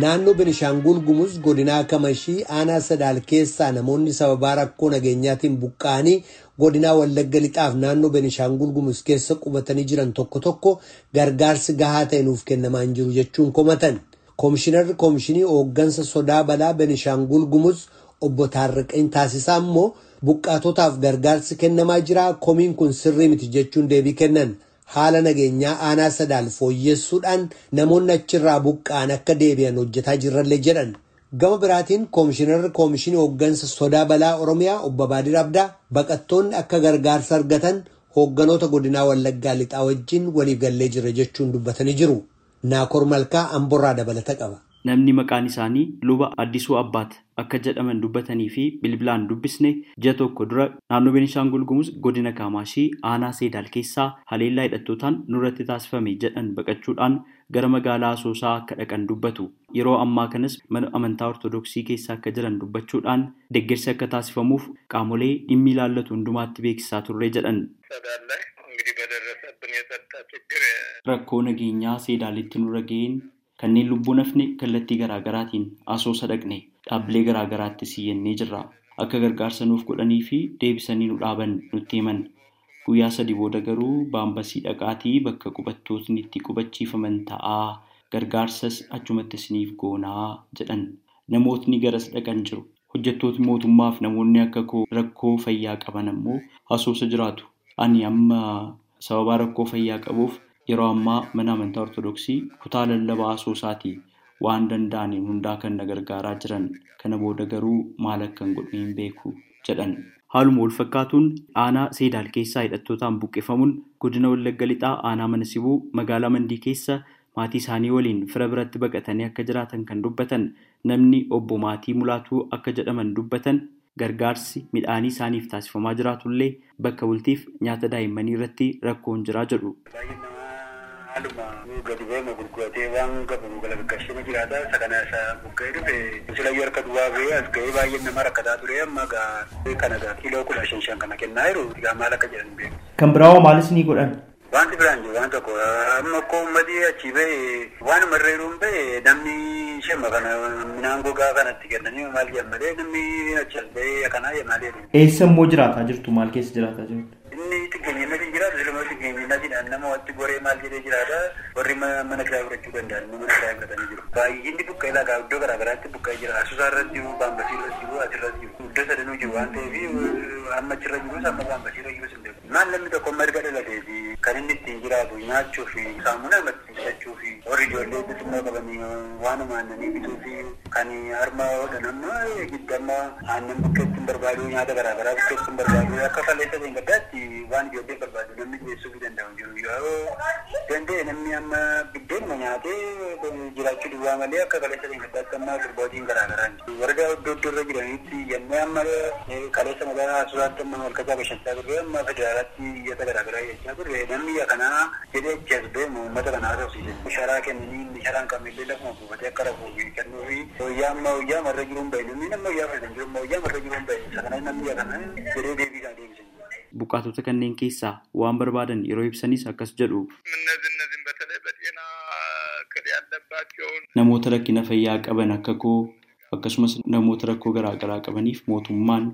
Naannoo Benishaangul Gumuz godinaa Kamashii aanaa Sadaal keessaa namoonni sababaa rakkoo nageenyaatiin buqqa'anii godinaa Wallagga Lixaaf naannoo Benishaangul Gumuz keessa qubatanii jiran tokko tokko gargaarsi gahaa ta'e nuuf kennamaa hin jiru jechuun komatan. Koomishinarri Koomishinii Hooggansa Sodaa Balaa Benishaangul Gumuz obbo Taarriqeen taasisaa immoo buqqaatotaaf gargaarsi kennamaa jira komiin kun sirrii miti jechuun deebii kennan. Haala nageenyaa aanaa sadaal fooyyessuudhaan namoonni achirraa buqqa'an akka deebi'an hojjetaa jirrallee jedhan. Gama biraatiin koomishinarri koomishinii hooggansa sodaa balaa Oromiyaa obbo Baadir Abdaa baqattoonni akka gargaarsa argatan hoogganoota godinaa Wallaggaa Lixaa wajjin waliif gallee jira jechuun dubbatanii jiru. Naakor Malkaa Amborraa dabalata qaba. Namni maqaan isaanii luba Addisuu Abbaat akka jedhaman dubbatanii fi bilbilaan dubbisne ji'a tokko dura naannoo Beenishaangul Gumuz godina Kaamaashii aanaa Seedaal keessaa haleellaa hidhattootaan nurratti taasifame jedhan baqachuudhaan gara magaalaa Asoosaa akka dhaqan dubbatu. Yeroo ammaa kanas mana amantaa Ortodoksii keessa akka jiran dubbachuudhaan deeggarsi akka taasifamuuf qaamolee dhimmi ilaallatu hundumaatti beeksisaa turre jedhan. Rakkoo nageenyaa Seedaalitti nurra ga'een kanneen lubbuun hafne kallattii garaagaraatiin asoosa dhaqne dhaabbilee garaagaraattis iyyannee jirra. Akka gargaarsa nuuf godhanii fi deebisanii nu dhaaban nutti himan. Guyyaa sadii booda garuu baambasii dhaqaatii bakka qubattootni itti qubachiifaman ta'aa gargaarsas achumatti isiniif goonaa jedhan. Namootni garas dhaqan jiru. Hojjettootni mootummaaf namoonni akka koo rakkoo fayyaa qaban ammoo asoosa jiraatu. Ani amma sababaa rakkoo fayyaa qabuuf. Yeroo ammaa mana amantaa Ortodoksii kutaa lallabaa asoosaati waan danda'aniin hundaa kan na gargaaraa jiran kana booda garuu maal akkan godhu hin beeku jedhan. Haaluma wal fakkaatuun aanaa Seedaal keessaa hidhattootaan buqqifamuun godina Wallagga Lixaa aanaa mana sibuu magaalaa Mandii keessa maatii isaanii waliin fira biratti baqatanii akka jiraatan kan dubbatan namni obbo Maatii Mulaatuu akka jedhaman dubbatan gargaarsi midhaanii isaaniif taasifamaa jiraatullee bakka bultiif nyaata daa'immanii irratti rakkoon jiraa jedhu. Haaluma gadi ba'eema gurguratee waan qabu galagashee jiraata. Isa kana isa buqqee dhufe silayyuu harka duwwaa ba'ee as ga'ee baay'een nama rakkataa ture amma kana kiiloo kudha shan shan kana kennaa jiru egaa maal akka jedhan beeku. Kan biraa maalis ni godhan? Wanti biraan jiru waan tokko amma akkoo uummatii achi ba'e waan marreeruun ba'e namni shemma kana midhaan gogaa kanatti kennanii maal jedhan malee namni achi as ba'ee kanaa jedhan malee. Eessa immoo jiraataa jirtu? Maal keessa jiraataa jirtu? Inni xiqqeenyinatti jiraatu siluma xiqqeenyinatti nama watti goree maal jedhee jiraata warri mana kiraa fudhachuu danda'an mana kiraa fudhatanii jiru. Baay'inni buqqee lagaa iddoo garaa garaatti buqqee jira. Asuusaa irratti jiru, baambasii irratti jiru, asirratti jiru. Iddoo sadanuu jiru waan ta'eef amma achirra jirus amma baambasii irra jirus hin beeku. Maal namni tokko marga dhalatee fi kan inni ittiin jiraatu nyaachuu fi saamuna irratti bitachuu fi warri ijoollee xixiqqoo qabanii waanuma aannanii bituu fi kan harma hodhan amma giddamma aannan bukkeetti hin barbaadu nyaata garaa garaa bukkeetti hin barbaadu akka falleessa ta'e gaddaatti waan ijoollee barbaadu namni dhiyeessuu fi danda'u jiru. Yoo danda'e namni amma biddeenuma nyaatee jiraachuu duwwaa malee akka kaleessa ta'e gaddaatti amma sirbootiin garaa garaa warra iddoo iddoo irra jiranitti yemmuu amma kaleessa magaalaa Asuusaatti amma malkataa bashannanaa turre amma federaalaatti iyyata garaa garaa jechaa turre namni kanaa jedhee achi as deemu uummata kanaa haasofsiise sharaa kennanii sharaan kamillee lafuma buufatee akka rafuuf kennuu fi wayyaa amma wayyaa marra jiruun bahe namni nama wayyaa fayyadamu jiru wayyaa marra jiruun bahe isa kana namni kana jedhee deebiisaa deebise. Buqqaatota kanneen keessaa waan barbaadan yeroo ibsanis akkas jedhu. Namoota rakkina fayyaa qaban akka koo akkasumas namoota rakkoo garaagaraa qabaniif mootummaan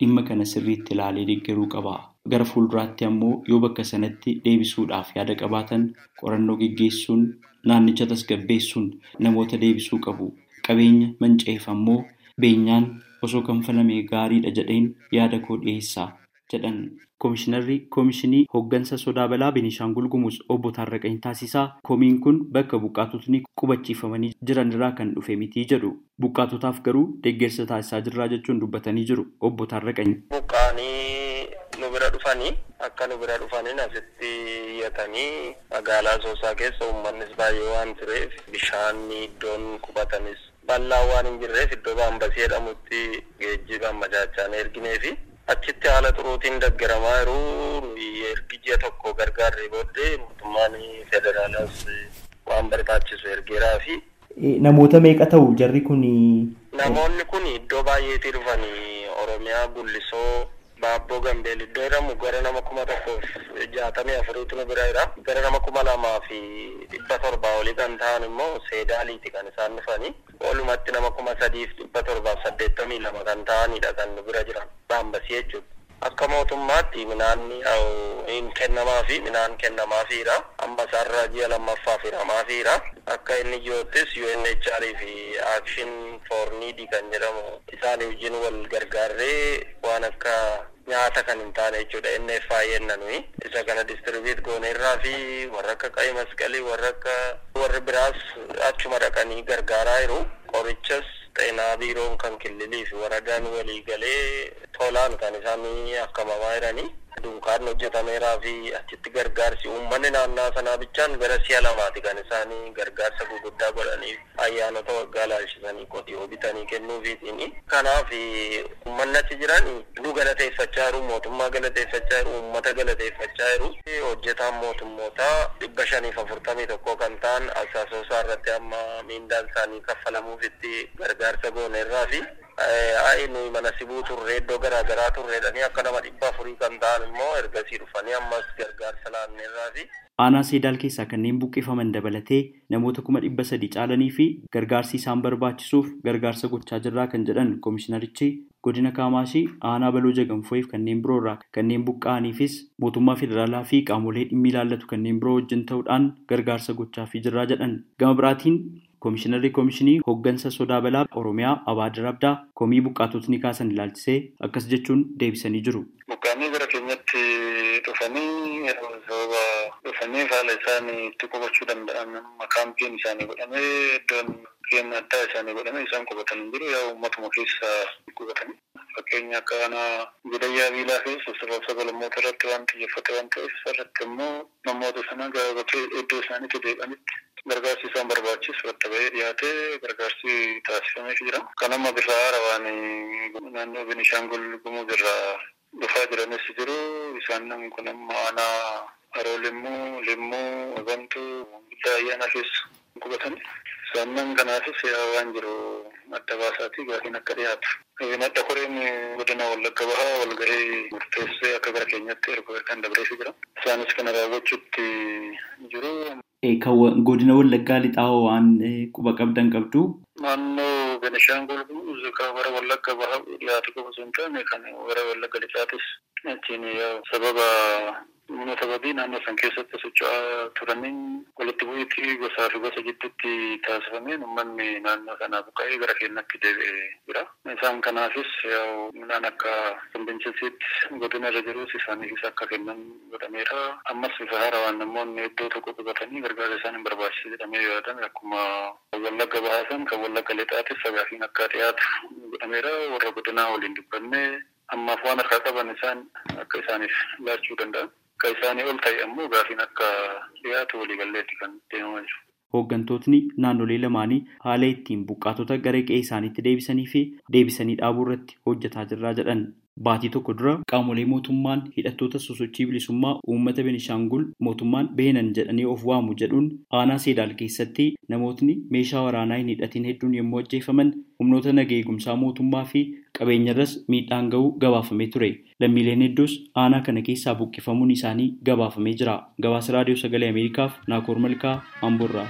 dhimma kana sirriitti ilaalee deeggaruu qaba. Gara fuulduraatti ammoo yoo bakka sanatti deebisuudhaaf yaada qabaatan qorannoo geggeessuun naannicha tasgabbeessuun namoota deebisuu qabu. Qabeenya manca'eef ammoo beenyaan osoo kanfalame gaariidha jedheen yaada koo dhiyeessaa jedhan. Koomishinarri Koomishinii Hooggansa Sodaa Balaa Beenishaangul Gumuz obbo Taarraqanii taasisaa komiin kun bakka buqqaatotni qubachiifamanii jiran irraa kan dhufe miti jedhu. Buqqaatotaaf garuu deeggarsa taasisaa jirraa jechuun dubbatanii jiru obbo Taarraqanii. Dhufanii akka nu bira dhufanii asitti iyyatanii magaalaa Asoosaa keessa uummannis baay'ee waan tureef bishaan iddoon qubatanis bal'aa waan hin jirreef iddoo baambasii jedhamutti geejjibaan machaachaan ergineefi. achitti haala xuruutiin deeggaramaa jiru ergi ji'a tokko gargaarree booddee mootummaan federaalaas waan barbaachisu ergeeraa fi. Namoota meeqa ta'u jarri kun? Namoonni kun iddoo baay'eetii dhufanii Oromiyaa Gullisoo Baabboo Gambeel iddoo jedhamu gara nama kuma tokkoof jaatamii afuriitu nu bira jira. Gara nama kuma lamaa fi dhibba torbaa olii kan ta'an immoo seedaaliiti kan isaan dhufanii walumatti nama kuma sadiif dhibba torbaaf saddeettamii lama kan ta'anidha kan nu bira jiran baambasii jechuudha. Akka mootummaatti midhaanni hin kennamaa fi midhaan kennamaafiira. Amma isaarra ji'a lammaffaa firamaafiira. Akka inni jiruuttis UNHR fi Action for Need kan jedhamu isaanii wajjin wal gargaarree waan akka nyaata kan hin taane jechuudha. Inni faayyenna nuyi. Isa kana distribiit gooneerraa fi warra akka qayi masqalii warra akka warri biraas achuma dhaqanii gargaaraa jiru. Qorichas xeenaa biiroon kan killilii fi waradaan walii galee tolaan kan isaan akkamamaa jiranii dunkaan hojjetameeraa fi achitti gargaarsi. Uummanni naannaa sanaa bichaan gara si'a lamaati. Kan isaanii gargaarsa gurguddaa godhanii ayyaanota waggaa laalchisanii qotiyoo bitanii kennuufiitiin kanaaf uummanni achi jiran nu galateeffachaa jiru mootummaa galateeffachaa jiru uummata galateeffachaa jiru. Hojjetaan mootummootaa dhibba shaniif afurtamii tokko kan ta'an asaasoosaa irratti amma miindaan isaanii kaffalamuufitti gargaarsa gooneerraa fi Ayi nuyi mana sibuu turre iddoo garaa garaa turreedhanii akka nama dhibba afurii kan ta'an immoo ergasii dhufanii ammas gargaarsa laanneerraa fi. Aanaa Seedaal keessaa kanneen buqqifaman dabalatee namoota kuma dhibba sadii caalanii fi gargaarsi isaan barbaachisuuf gargaarsa gochaa jirraa kan jedhan koomishinarichi godina Kaamaashii aanaa baloo jagamfoof kanneen biroo irraa kanneen buqqa'aniifis mootummaa federaalaa fi qaamolee dhimmi ilaallatu kanneen biroo wajjin ta'uudhaan gargaarsa gochaafii jirraa jedhan. Gama biraatiin Koomishinarri Koomishinii Hooggansa Sodaa Balaa Oromiyaa Abaadir Abdaa komii buqqaatotni kaasan ilaalchisee akkas jechuun deebisanii jiru. Buqqaanii gara keenyatti dhufanii sababa dhufanii haala isaanii itti qubachuu danda'an kaampiin isaanii godhamee iddoon keenya addaa isaanii godhamee isaan qubatan jiru yaa uummatuma keessa qubatanii. Fakkeenya akka gudayyaa biilaa keessa sababa sabalammoota irratti waan xiyyeeffate waan ta'eef irratti immoo namoota sana gaafatee iddoo isaaniitti deebi'anitti gargaarsi isaan barbaachisu adda bahee dhiyaatee gargaarsi taasifamee jira. Kan amma bifa haarawaan naannoo Benishaangul Gumuz irraa dhufaa jiranis jiru. Isaan kun amma aanaa Haroo Limmuu, Limmuu, Wabantuu, guddaa ayyaana keessa qubatan. Isaan kanaafis waan jiru adda baasaatii gaafiin akka dhiyaatu. Madda koreen godina Wallagga Bahaa walgahee murteessee akka gara keenyatti erga kan dabreefi jira. Isaanis kana raawwachuutti jiru. Kan godina Wallaggaa lixaa waan quba qabdan qabdu. Naannoo Benishaangul Gumuz kan gara Wallagga Bahaa dhiyaatu qofa osoo hin taane kan gara Wallagga lixaatis achiin sababa sababii naannoo san keessatti socho'aa turaniin walitti bu'iitii gosaa fi gosa gidduutti taasifameen uummanni naannoo sanaa buqqa'ee gara keenyatti deebi'ee jira. Isaan kanaafis midhaan akka qilleensitti godina irra jirus isaaniifis akka kennan godhameera. Ammas bifa haarawaan namoonni iddoo tokko qubatanii gargaarsa isaan hin barbaachise jedhamee yaadame akkuma wallagga bahaasan kan wallagga lixaatis sagaafiin akka dhiyaatu godhameera. Warra godinaa waliin dubbannee ammaaf waan harkaa qaban isaan akka isaaniif laachuu danda'an. Akka isaanii ol ta'e ammoo gaafiin akka dhiyaatu waliigalleetti kan deemamaa jiru. Hooggantootni naannolee lamaanii haala ittiin buqqaatota gara qe'ee isaaniitti deebisanii fi deebisanii dhaabuu irratti hojjetaa jirraa jedhan. Baatii tokko dura qaamolee mootummaan hidhattoota sosochii bilisummaa uummata Benishaangul mootummaan beenan jedhanii of waamu jedhuun aanaa Seedaal keessatti namootni meeshaa waraanaa hin hidhatin hedduun yommuu ajjeefaman humnoota nagaa eegumsaa mootummaa fi qabeenyarras miidhaan ga'uu gabaafamee ture. Lammiileen hedduus aanaa kana keessaa buqqifamuun isaanii gabaafamee jira. Gabaasa Raadiyoo Sagalee Ameerikaaf Naakoor Malkaa Amboorraa.